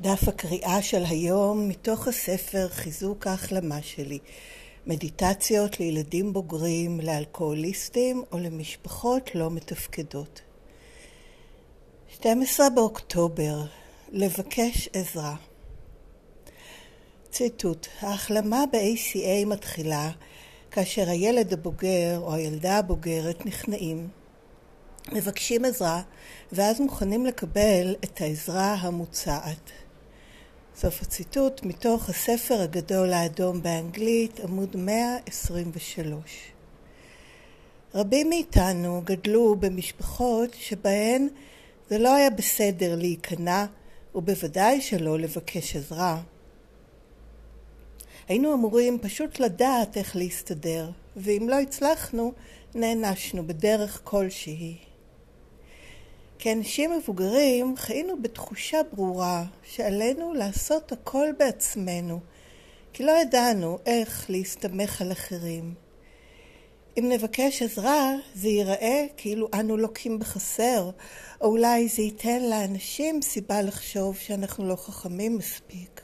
דף הקריאה של היום מתוך הספר חיזוק ההחלמה שלי מדיטציות לילדים בוגרים, לאלכוהוליסטים או למשפחות לא מתפקדות. 12 באוקטובר לבקש עזרה ציטוט: ההחלמה ב-ACA מתחילה כאשר הילד הבוגר או הילדה הבוגרת נכנעים, מבקשים עזרה ואז מוכנים לקבל את העזרה המוצעת. סוף הציטוט מתוך הספר הגדול האדום באנגלית, עמוד 123. רבים מאיתנו גדלו במשפחות שבהן זה לא היה בסדר להיכנע ובוודאי שלא לבקש עזרה. היינו אמורים פשוט לדעת איך להסתדר, ואם לא הצלחנו, נענשנו בדרך כלשהי. כאנשים מבוגרים חיינו בתחושה ברורה שעלינו לעשות הכל בעצמנו, כי לא ידענו איך להסתמך על אחרים. אם נבקש עזרה, זה ייראה כאילו אנו לוקים בחסר, או אולי זה ייתן לאנשים סיבה לחשוב שאנחנו לא חכמים מספיק.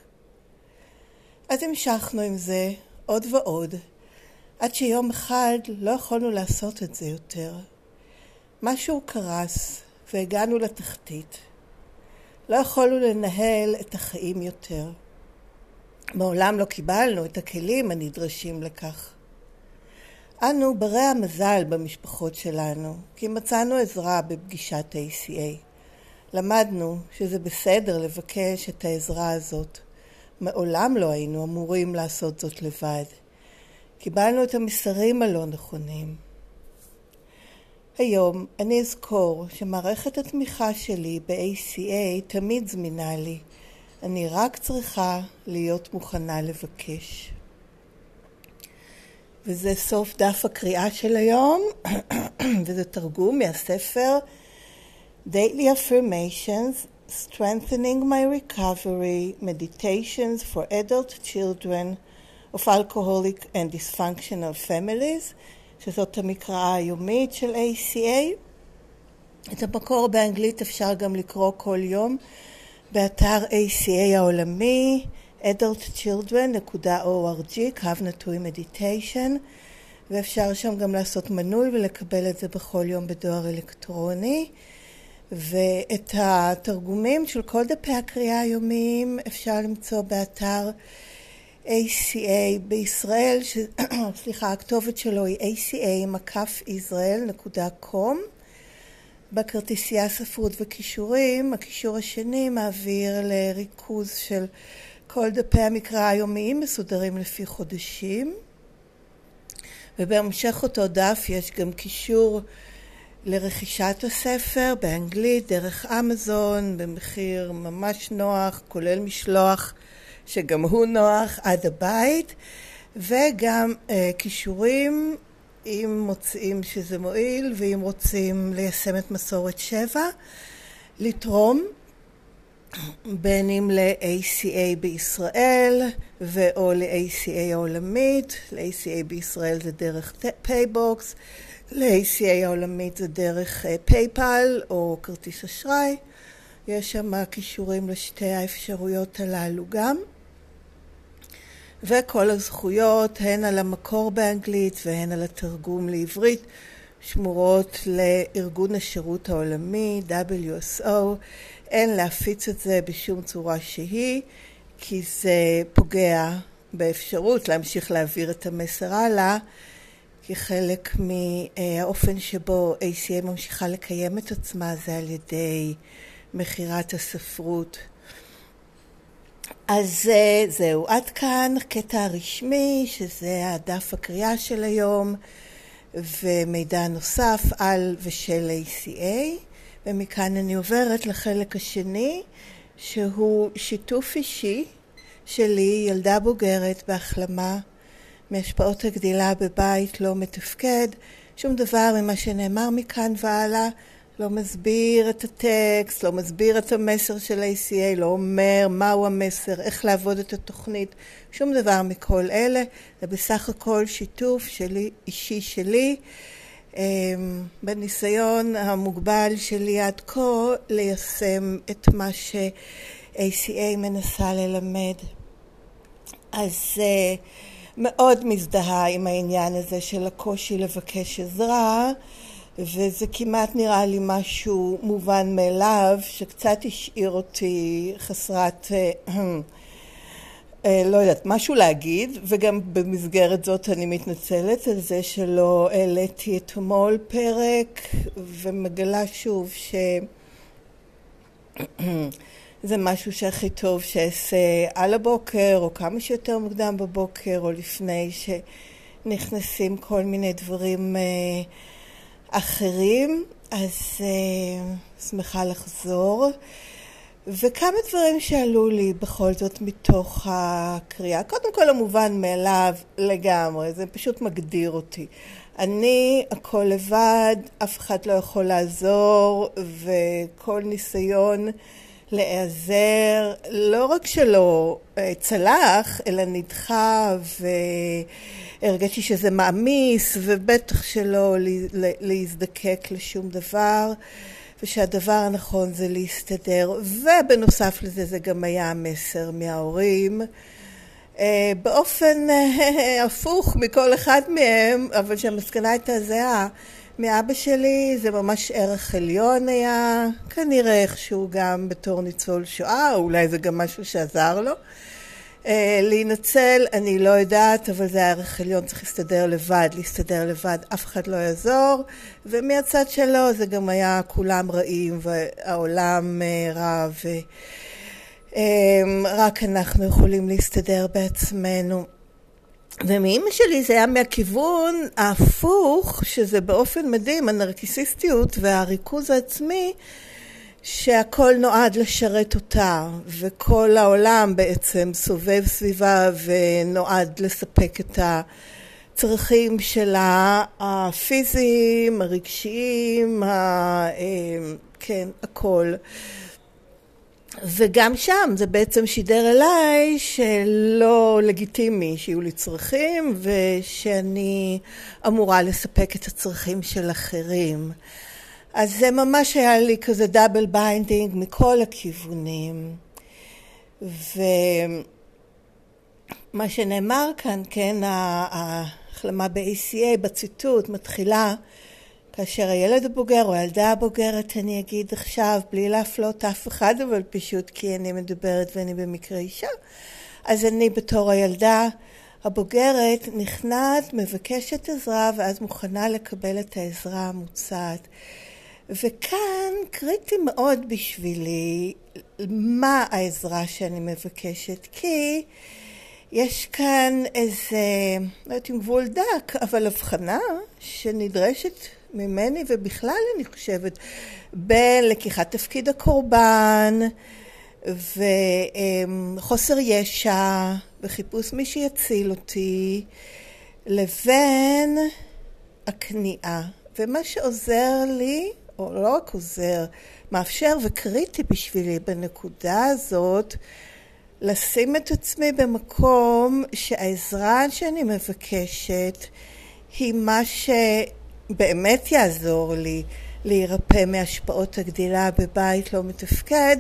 אז המשכנו עם זה עוד ועוד, עד שיום אחד לא יכולנו לעשות את זה יותר. משהו קרס, והגענו לתחתית. לא יכולנו לנהל את החיים יותר. מעולם לא קיבלנו את הכלים הנדרשים לכך. אנו ברי המזל במשפחות שלנו, כי מצאנו עזרה בפגישת ACA. למדנו שזה בסדר לבקש את העזרה הזאת. מעולם לא היינו אמורים לעשות זאת לבד. קיבלנו את המסרים הלא נכונים. היום אני אזכור שמערכת התמיכה שלי ב-ACA תמיד זמינה לי. אני רק צריכה להיות מוכנה לבקש. וזה סוף דף הקריאה של היום, וזה תרגום מהספר Daily Affirmations Strengthening My Recovery Meditations for Adult Children of Alcoholic and Dysfunctional Families שזאת המקראה היומית של ACA. את המקור באנגלית אפשר גם לקרוא כל יום באתר ACA העולמי adultchildren.org, קו נטוי מדיטיישן, ואפשר שם גם לעשות מנוי ולקבל את זה בכל יום בדואר אלקטרוני. ואת התרגומים של כל דפי הקריאה היומיים אפשר למצוא באתר ACA בישראל, ש... סליחה, הכתובת שלו היא aca-israel.com. בכרטיסייה ספרות וכישורים, הקישור השני מעביר לריכוז של כל דפי המקרא היומיים מסודרים לפי חודשים. ובהמשך אותו דף יש גם קישור לרכישת הספר באנגלית דרך אמזון במחיר ממש נוח, כולל משלוח שגם הוא נוח עד הבית, וגם אה, כישורים אם מוצאים שזה מועיל ואם רוצים ליישם את מסורת שבע, לתרום בין אם ל-ACA בישראל ואו ל-ACA העולמית, ל-ACA בישראל זה דרך פייבוקס, ל-ACA העולמית זה דרך פייפל אה, או כרטיס אשראי, יש שם כישורים לשתי האפשרויות הללו גם. וכל הזכויות, הן על המקור באנגלית והן על התרגום לעברית, שמורות לארגון השירות העולמי, WSO. אין להפיץ את זה בשום צורה שהיא, כי זה פוגע באפשרות להמשיך להעביר את המסר הלאה, כחלק מהאופן שבו ACA ממשיכה לקיים את עצמה זה על ידי מכירת הספרות אז אה, זהו, עד כאן קטע הרשמי, שזה הדף הקריאה של היום, ומידע נוסף על ושל ACA, ומכאן אני עוברת לחלק השני, שהוא שיתוף אישי שלי, ילדה בוגרת בהחלמה מהשפעות הגדילה בבית לא מתפקד, שום דבר ממה שנאמר מכאן והלאה לא מסביר את הטקסט, לא מסביר את המסר של ACA, לא אומר מהו המסר, איך לעבוד את התוכנית, שום דבר מכל אלה. זה בסך הכל שיתוף שלי, אישי שלי, אמ, בניסיון המוגבל שלי עד כה ליישם את מה ACA מנסה ללמד. אז uh, מאוד מזדהה עם העניין הזה של הקושי לבקש עזרה, וזה כמעט נראה לי משהו מובן מאליו, שקצת השאיר אותי חסרת, uh, uh, לא יודעת, משהו להגיד, וגם במסגרת זאת אני מתנצלת על זה שלא העליתי אתמול פרק, ומגלה שוב ש... זה משהו שהכי טוב שאעשה על הבוקר, או כמה שיותר מוקדם בבוקר, או לפני שנכנסים כל מיני דברים uh, אחרים. אז uh, שמחה לחזור. וכמה דברים שעלו לי בכל זאת מתוך הקריאה. קודם כל המובן מאליו לגמרי, זה פשוט מגדיר אותי. אני הכל לבד, אף אחד לא יכול לעזור, וכל ניסיון להיעזר, לא רק שלא אה, צלח, אלא נדחה והרגשתי שזה מעמיס, ובטח שלא להזדקק לשום דבר, ושהדבר הנכון זה להסתדר. ובנוסף לזה זה גם היה המסר מההורים. אה, באופן אה, הפוך מכל אחד מהם, אבל שהמסקנה הייתה זהה. מאבא שלי זה ממש ערך עליון היה, כנראה איכשהו גם בתור ניצול שואה, או אולי זה גם משהו שעזר לו. Uh, להינצל, אני לא יודעת, אבל זה ערך עליון, צריך להסתדר לבד, להסתדר לבד, אף אחד לא יעזור, ומהצד שלו זה גם היה כולם רעים והעולם uh, רע, ורק uh, אנחנו יכולים להסתדר בעצמנו. ומאימא שלי זה היה מהכיוון ההפוך, שזה באופן מדהים, הנרקיסיסטיות והריכוז העצמי, שהכל נועד לשרת אותה, וכל העולם בעצם סובב סביבה ונועד לספק את הצרכים שלה, הפיזיים, הרגשיים, ה... אה, כן, הכל. וגם שם זה בעצם שידר אליי שלא לגיטימי שיהיו לי צרכים ושאני אמורה לספק את הצרכים של אחרים. אז זה ממש היה לי כזה double binding מכל הכיוונים. ומה שנאמר כאן, כן, ההחלמה ב-ACA בציטוט מתחילה כאשר הילד הבוגר או הילדה הבוגרת, אני אגיד עכשיו, בלי להפלות אף אחד, אבל פשוט כי אני מדברת ואני במקרה אישה, אז אני בתור הילדה הבוגרת נכנעת, מבקשת עזרה, ואז מוכנה לקבל את העזרה המוצעת. וכאן קריטי מאוד בשבילי מה העזרה שאני מבקשת, כי יש כאן איזה, לא יודעת אם גבול דק, אבל הבחנה שנדרשת ממני, ובכלל אני חושבת, בלקיחת תפקיד הקורבן, וחוסר ישע, וחיפוש מי שיציל אותי, לבין הכניעה. ומה שעוזר לי, או לא רק עוזר, מאפשר וקריטי בשבילי בנקודה הזאת, לשים את עצמי במקום שהעזרה שאני מבקשת היא מה ש... באמת יעזור לי להירפא מהשפעות הגדילה בבית לא מתפקד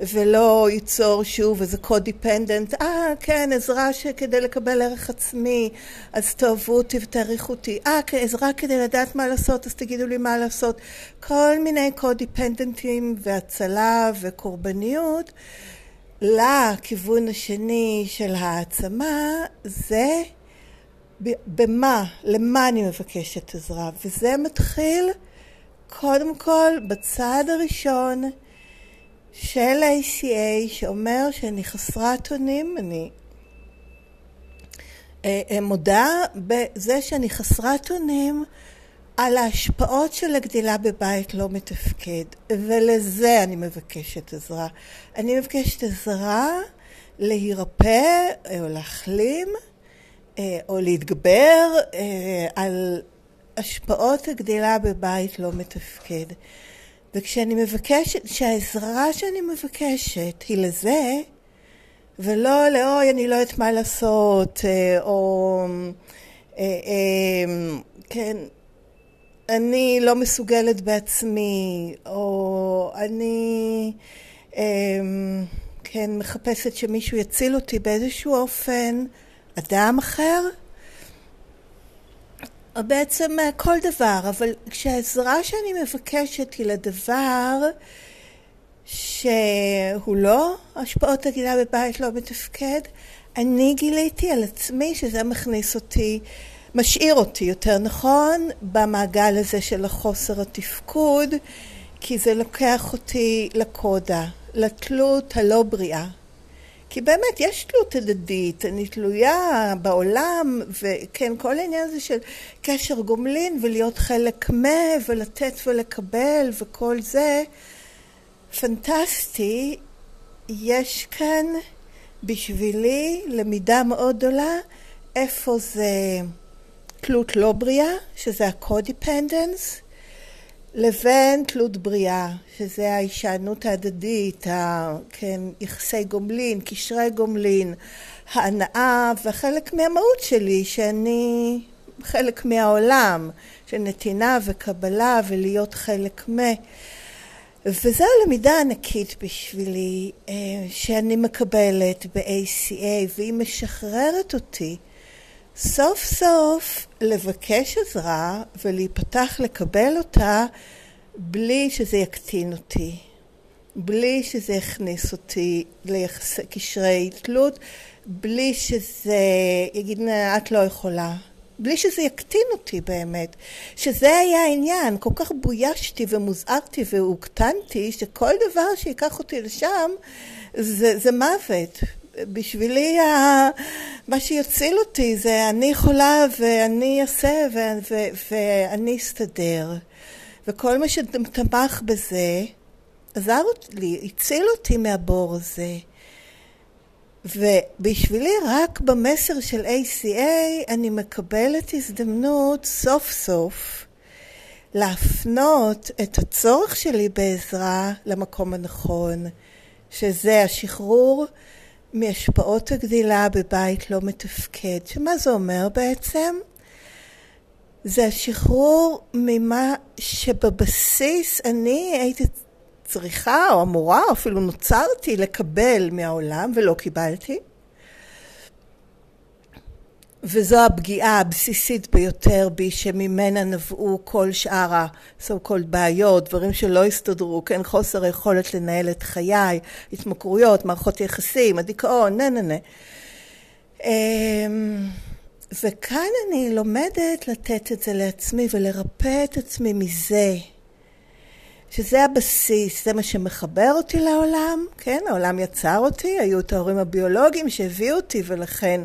ולא ייצור שוב איזה קודיפנדנט, אה כן עזרה כדי לקבל ערך עצמי אז תאהבו אותי ותעריכו אותי, אה כן עזרה כדי לדעת מה לעשות אז תגידו לי מה לעשות, כל מיני קודיפנדנטים והצלה וקורבניות. לכיוון השני של העצמה זה במה, למה אני מבקשת עזרה, וזה מתחיל קודם כל בצעד הראשון של ה-ACA שאומר שאני חסרת אונים, אני אה, אה, מודה בזה שאני חסרת אונים על ההשפעות של הגדילה בבית לא מתפקד, ולזה אני מבקשת עזרה. אני מבקשת עזרה להירפא או להחלים או להתגבר אה, על השפעות הגדילה בבית לא מתפקד. וכשאני מבקשת, שהעזרה שאני מבקשת היא לזה, ולא לאוי אני לא יודעת מה לעשות, אה, או כן, אני לא מסוגלת בעצמי, או אני כן, מחפשת שמישהו יציל אותי באיזשהו אופן, אדם אחר, או בעצם כל דבר, אבל כשהעזרה שאני מבקשת היא לדבר שהוא לא השפעות הגילה בבית לא מתפקד, אני גיליתי על עצמי שזה מכניס אותי, משאיר אותי יותר נכון, במעגל הזה של החוסר התפקוד, כי זה לוקח אותי לקודה, לתלות הלא בריאה. כי באמת יש תלות הדדית, אני תלויה בעולם, וכן, כל העניין הזה של קשר גומלין ולהיות חלק מה, ולתת ולקבל וכל זה, פנטסטי. יש כאן בשבילי למידה מאוד גדולה איפה זה תלות לא בריאה, שזה ה-codependence, לבין תלות בריאה, שזה ההישענות ההדדית, ה, כן, יחסי גומלין, קשרי גומלין, ההנאה וחלק מהמהות שלי, שאני חלק מהעולם, של נתינה וקבלה ולהיות חלק מ... וזו הלמידה ענקית בשבילי, אה, שאני מקבלת ב-ACA, והיא משחררת אותי. סוף סוף לבקש עזרה ולהיפתח לקבל אותה בלי שזה יקטין אותי, בלי שזה יכניס אותי ליחסי קשרי תלות, בלי שזה יגיד את לא יכולה, בלי שזה יקטין אותי באמת, שזה היה העניין, כל כך בוישתי ומוזערתי והוקטנתי, שכל דבר שיקח אותי לשם זה, זה מוות. בשבילי ה... מה שיציל אותי זה אני יכולה ואני אעשה ו- ו- ואני אסתדר. וכל מה שתמך בזה עזר לי, הציל אותי מהבור הזה. ובשבילי רק במסר של ACA אני מקבלת הזדמנות סוף סוף להפנות את הצורך שלי בעזרה למקום הנכון, שזה השחרור מהשפעות הגדילה בבית לא מתפקד. שמה זה אומר בעצם? זה השחרור ממה שבבסיס אני הייתי צריכה או אמורה או אפילו נוצרתי לקבל מהעולם ולא קיבלתי. וזו הפגיעה הבסיסית ביותר בי שממנה נבעו כל שאר ה-so called בעיות, דברים שלא הסתדרו, כן, חוסר היכולת לנהל את חיי, התמכרויות, מערכות יחסים, הדיכאון, נה נה נה. אמ, וכאן אני לומדת לתת את זה לעצמי ולרפא את עצמי מזה. שזה הבסיס, זה מה שמחבר אותי לעולם, כן, העולם יצר אותי, היו את ההורים הביולוגיים שהביאו אותי ולכן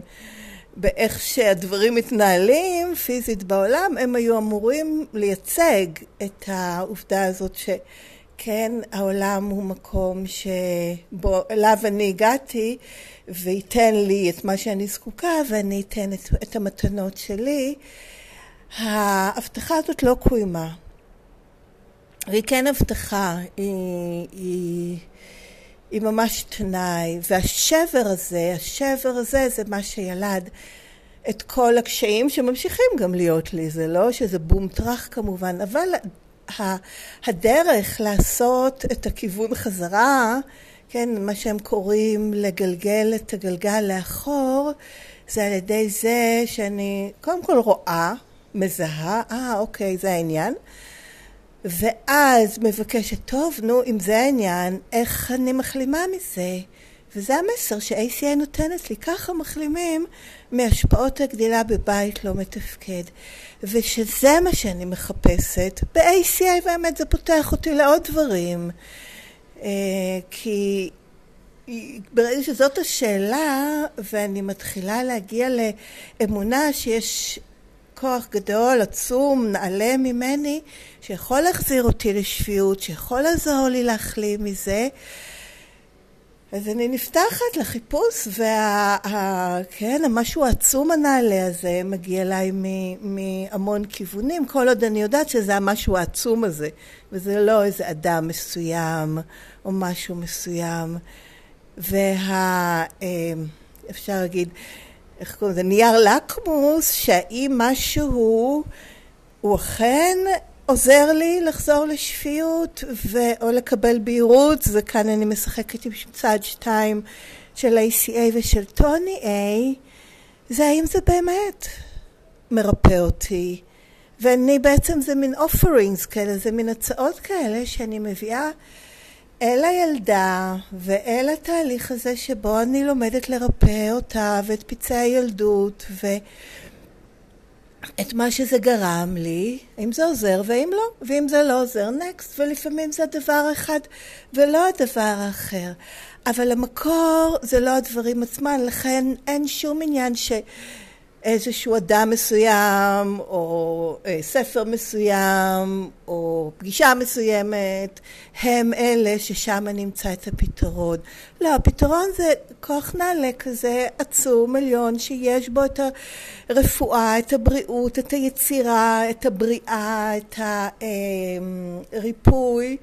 באיך שהדברים מתנהלים פיזית בעולם, הם היו אמורים לייצג את העובדה הזאת שכן, העולם הוא מקום שבו, אליו אני הגעתי וייתן לי את מה שאני זקוקה ואני אתן את, את המתנות שלי. ההבטחה הזאת לא קוימה. והיא כן הבטחה, היא, היא, היא ממש תנאי, והשבר הזה, השבר הזה זה מה שילד את כל הקשיים שממשיכים גם להיות לי, זה לא שזה בום טראח כמובן, אבל הדרך לעשות את הכיוון חזרה, כן, מה שהם קוראים לגלגל את הגלגל לאחור, זה על ידי זה שאני קודם כל רואה, מזהה, אה אוקיי זה העניין, ואז מבקשת, טוב, נו, אם זה העניין, איך אני מחלימה מזה? וזה המסר ש-ACA נותנת לי, ככה מחלימים מהשפעות הגדילה בבית לא מתפקד. ושזה מה שאני מחפשת. ב-ACA באמת זה פותח אותי לעוד דברים. אה, כי ברגע שזאת השאלה, ואני מתחילה להגיע לאמונה שיש כוח גדול, עצום, נעלה ממני, שיכול להחזיר אותי לשפיות, שיכול לעזור לי להחלים מזה. אז אני נפתחת לחיפוש, וכן, המשהו העצום הנעלה הזה מגיע אליי מהמון כיוונים, כל עוד אני יודעת שזה המשהו העצום הזה, וזה לא איזה אדם מסוים או משהו מסוים. וה... אה, אפשר להגיד, איך קוראים לזה? נייר לקמוס, שהאם משהו הוא אכן עוזר לי לחזור לשפיות ו... או לקבל בהירות, וכאן אני משחקת עם צד שתיים של ACA ושל טוני A, זה האם זה באמת מרפא אותי. ואני בעצם זה מין offerings כאלה, זה מין הצעות כאלה שאני מביאה אל הילדה ואל התהליך הזה שבו אני לומדת לרפא אותה ואת פצעי הילדות ואת מה שזה גרם לי, אם זה עוזר ואם לא, ואם זה לא עוזר, נקסט, ולפעמים זה הדבר אחד ולא הדבר האחר. אבל המקור זה לא הדברים עצמם, לכן אין שום עניין ש... איזשהו אדם מסוים, או אה, ספר מסוים, או פגישה מסוימת, הם אלה ששם נמצא את הפתרון. לא, הפתרון זה כוח נעלה כזה עצום, עליון, שיש בו את הרפואה, את הבריאות, את היצירה, את הבריאה, את הריפוי,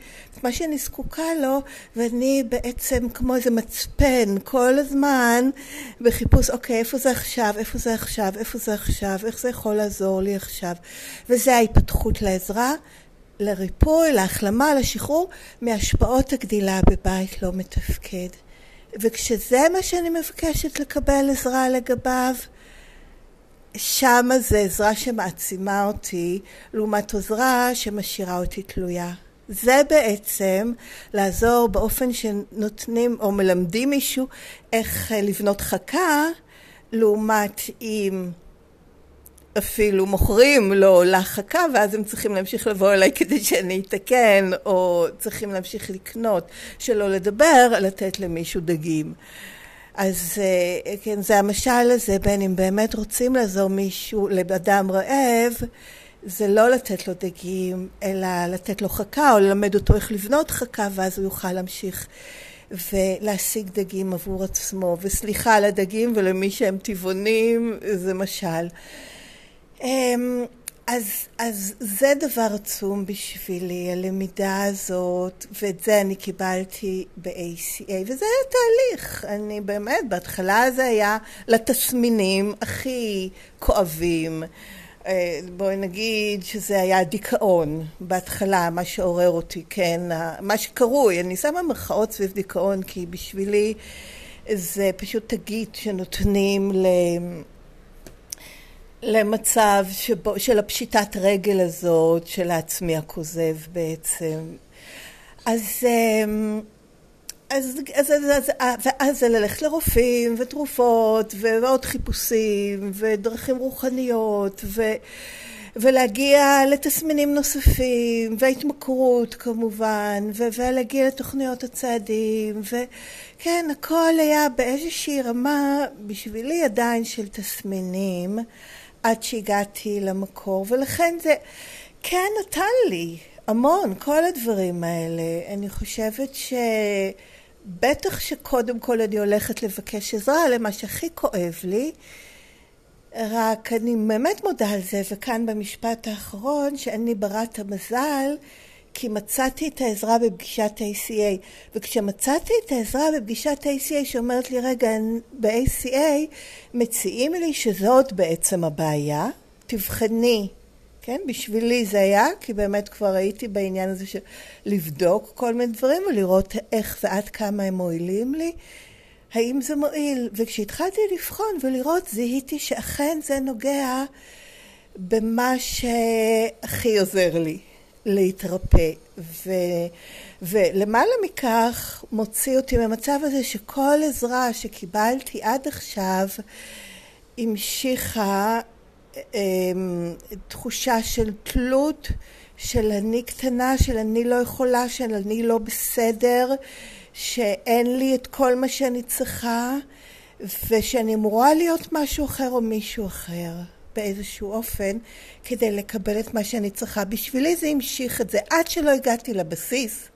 מה שאני זקוקה לו, ואני בעצם כמו איזה מצפן כל הזמן בחיפוש, אוקיי, איפה זה עכשיו, איפה זה עכשיו, איפה זה עכשיו, איך זה יכול לעזור לי עכשיו. וזה ההתפתחות לעזרה. לריפוי, להחלמה, לשחרור מהשפעות הגדילה בבית לא מתפקד. וכשזה מה שאני מבקשת לקבל עזרה לגביו, שמה זה עזרה שמעצימה אותי, לעומת עזרה שמשאירה אותי תלויה. זה בעצם לעזור באופן שנותנים או מלמדים מישהו איך לבנות חכה, לעומת אם אפילו מוכרים לו לחכה ואז הם צריכים להמשיך לבוא אליי כדי שאני אתקן או צריכים להמשיך לקנות שלא לדבר לתת למישהו דגים. אז אה, כן זה המשל הזה בין אם באמת רוצים לעזור מישהו לאדם רעב זה לא לתת לו דגים אלא לתת לו חכה או ללמד אותו איך לבנות חכה ואז הוא יוכל להמשיך ולהשיג דגים עבור עצמו וסליחה על הדגים ולמי שהם טבעונים זה משל אמ, אז, אז זה דבר עצום בשבילי, הלמידה הזאת, ואת זה אני קיבלתי ב-ACA, וזה היה תהליך. אני באמת, בהתחלה זה היה לתסמינים הכי כואבים. אה, בואי נגיד שזה היה דיכאון בהתחלה, מה שעורר אותי, כן, מה שקרוי, אני שמה מרכאות סביב דיכאון כי בשבילי זה פשוט תגית שנותנים ל... למצב שבו, של הפשיטת רגל הזאת של העצמי הכוזב בעצם. אז, אמ, אז, אז, אז, אז, ואז זה ללכת לרופאים ותרופות ועוד חיפושים ודרכים רוחניות ו, ולהגיע לתסמינים נוספים והתמכרות כמובן ו, ולהגיע לתוכניות הצעדים וכן הכל היה באיזושהי רמה בשבילי עדיין של תסמינים עד שהגעתי למקור, ולכן זה כן נתן לי המון, כל הדברים האלה. אני חושבת שבטח שקודם כל אני הולכת לבקש עזרה למה שהכי כואב לי, רק אני באמת מודה על זה, וכאן במשפט האחרון, שאני ברת המזל, כי מצאתי את העזרה בפגישת ACA, וכשמצאתי את העזרה בפגישת ACA שאומרת לי, רגע, ב-ACA מציעים לי שזאת בעצם הבעיה, תבחני, כן? בשבילי זה היה, כי באמת כבר הייתי בעניין הזה של לבדוק כל מיני דברים ולראות איך ועד כמה הם מועילים לי. האם זה מועיל? וכשהתחלתי לבחון ולראות, זיהיתי שאכן זה נוגע במה שהכי עוזר לי. להתרפא. ו, ולמעלה מכך מוציא אותי מהמצב הזה שכל עזרה שקיבלתי עד עכשיו המשיכה תחושה של תלות, של אני קטנה, של אני לא יכולה, של אני לא בסדר, שאין לי את כל מה שאני צריכה ושאני אמורה להיות משהו אחר או מישהו אחר. באיזשהו אופן כדי לקבל את מה שאני צריכה. בשבילי זה המשיך את זה עד שלא הגעתי לבסיס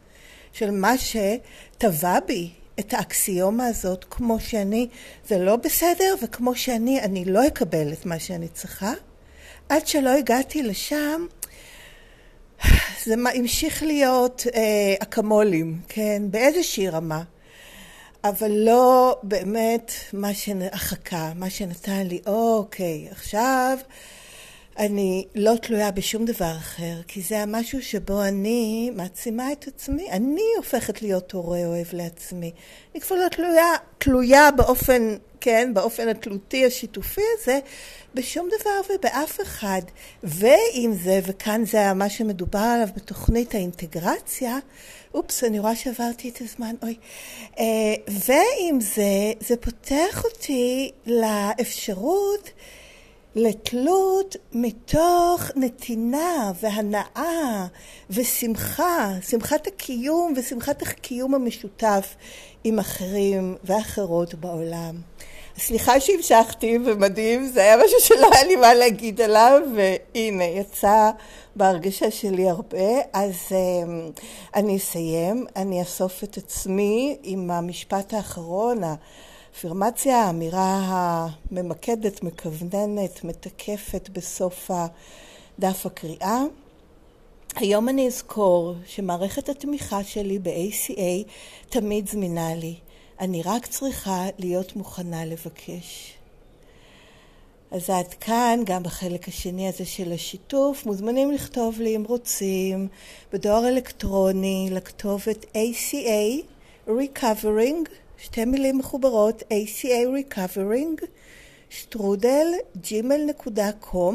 של מה שטבע בי את האקסיומה הזאת כמו שאני, זה לא בסדר, וכמו שאני, אני לא אקבל את מה שאני צריכה. עד שלא הגעתי לשם, זה המשיך להיות אה, אקמולים, כן, באיזושהי רמה. אבל לא באמת מה שהחכה, מה שנתן לי, אוקיי, עכשיו אני לא תלויה בשום דבר אחר, כי זה המשהו שבו אני מעצימה את עצמי. אני הופכת להיות הורה אוהב לעצמי. אני כבר לא תלויה, תלויה באופן, כן, באופן התלותי השיתופי הזה, בשום דבר ובאף אחד. ועם זה, וכאן זה מה שמדובר עליו בתוכנית האינטגרציה, אופס, אני רואה שעברתי את הזמן, אוי. אה, ועם זה, זה פותח אותי לאפשרות לתלות מתוך נתינה והנאה ושמחה, שמחת הקיום ושמחת הקיום המשותף עם אחרים ואחרות בעולם. סליחה שהמשכתי ומדהים, זה היה משהו שלא היה לי מה להגיד עליו, והנה, יצא בהרגשה שלי הרבה. אז um, אני אסיים, אני אאסוף את עצמי עם המשפט האחרון, האפירמציה, האמירה הממקדת, מכווננת, מתקפת בסוף דף הקריאה. היום אני אזכור שמערכת התמיכה שלי ב-ACA תמיד זמינה לי. אני רק צריכה להיות מוכנה לבקש. אז עד כאן, גם בחלק השני הזה של השיתוף, מוזמנים לכתוב לי אם רוצים בדואר אלקטרוני לכתובת ACA Recovering, שתי מילים מחוברות, ACA Recovering, שטרודל, gmail.com.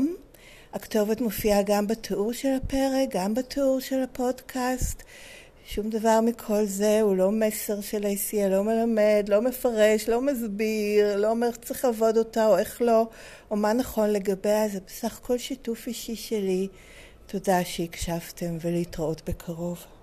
הכתובת מופיעה גם בתיאור של הפרק, גם בתיאור של הפודקאסט. שום דבר מכל זה הוא לא מסר של ACL, לא מלמד, לא מפרש, לא מסביר, לא אומר איך צריך לעבוד אותה או איך לא, או מה נכון לגביה, זה בסך הכל שיתוף אישי שלי. תודה שהקשבתם ולהתראות בקרוב.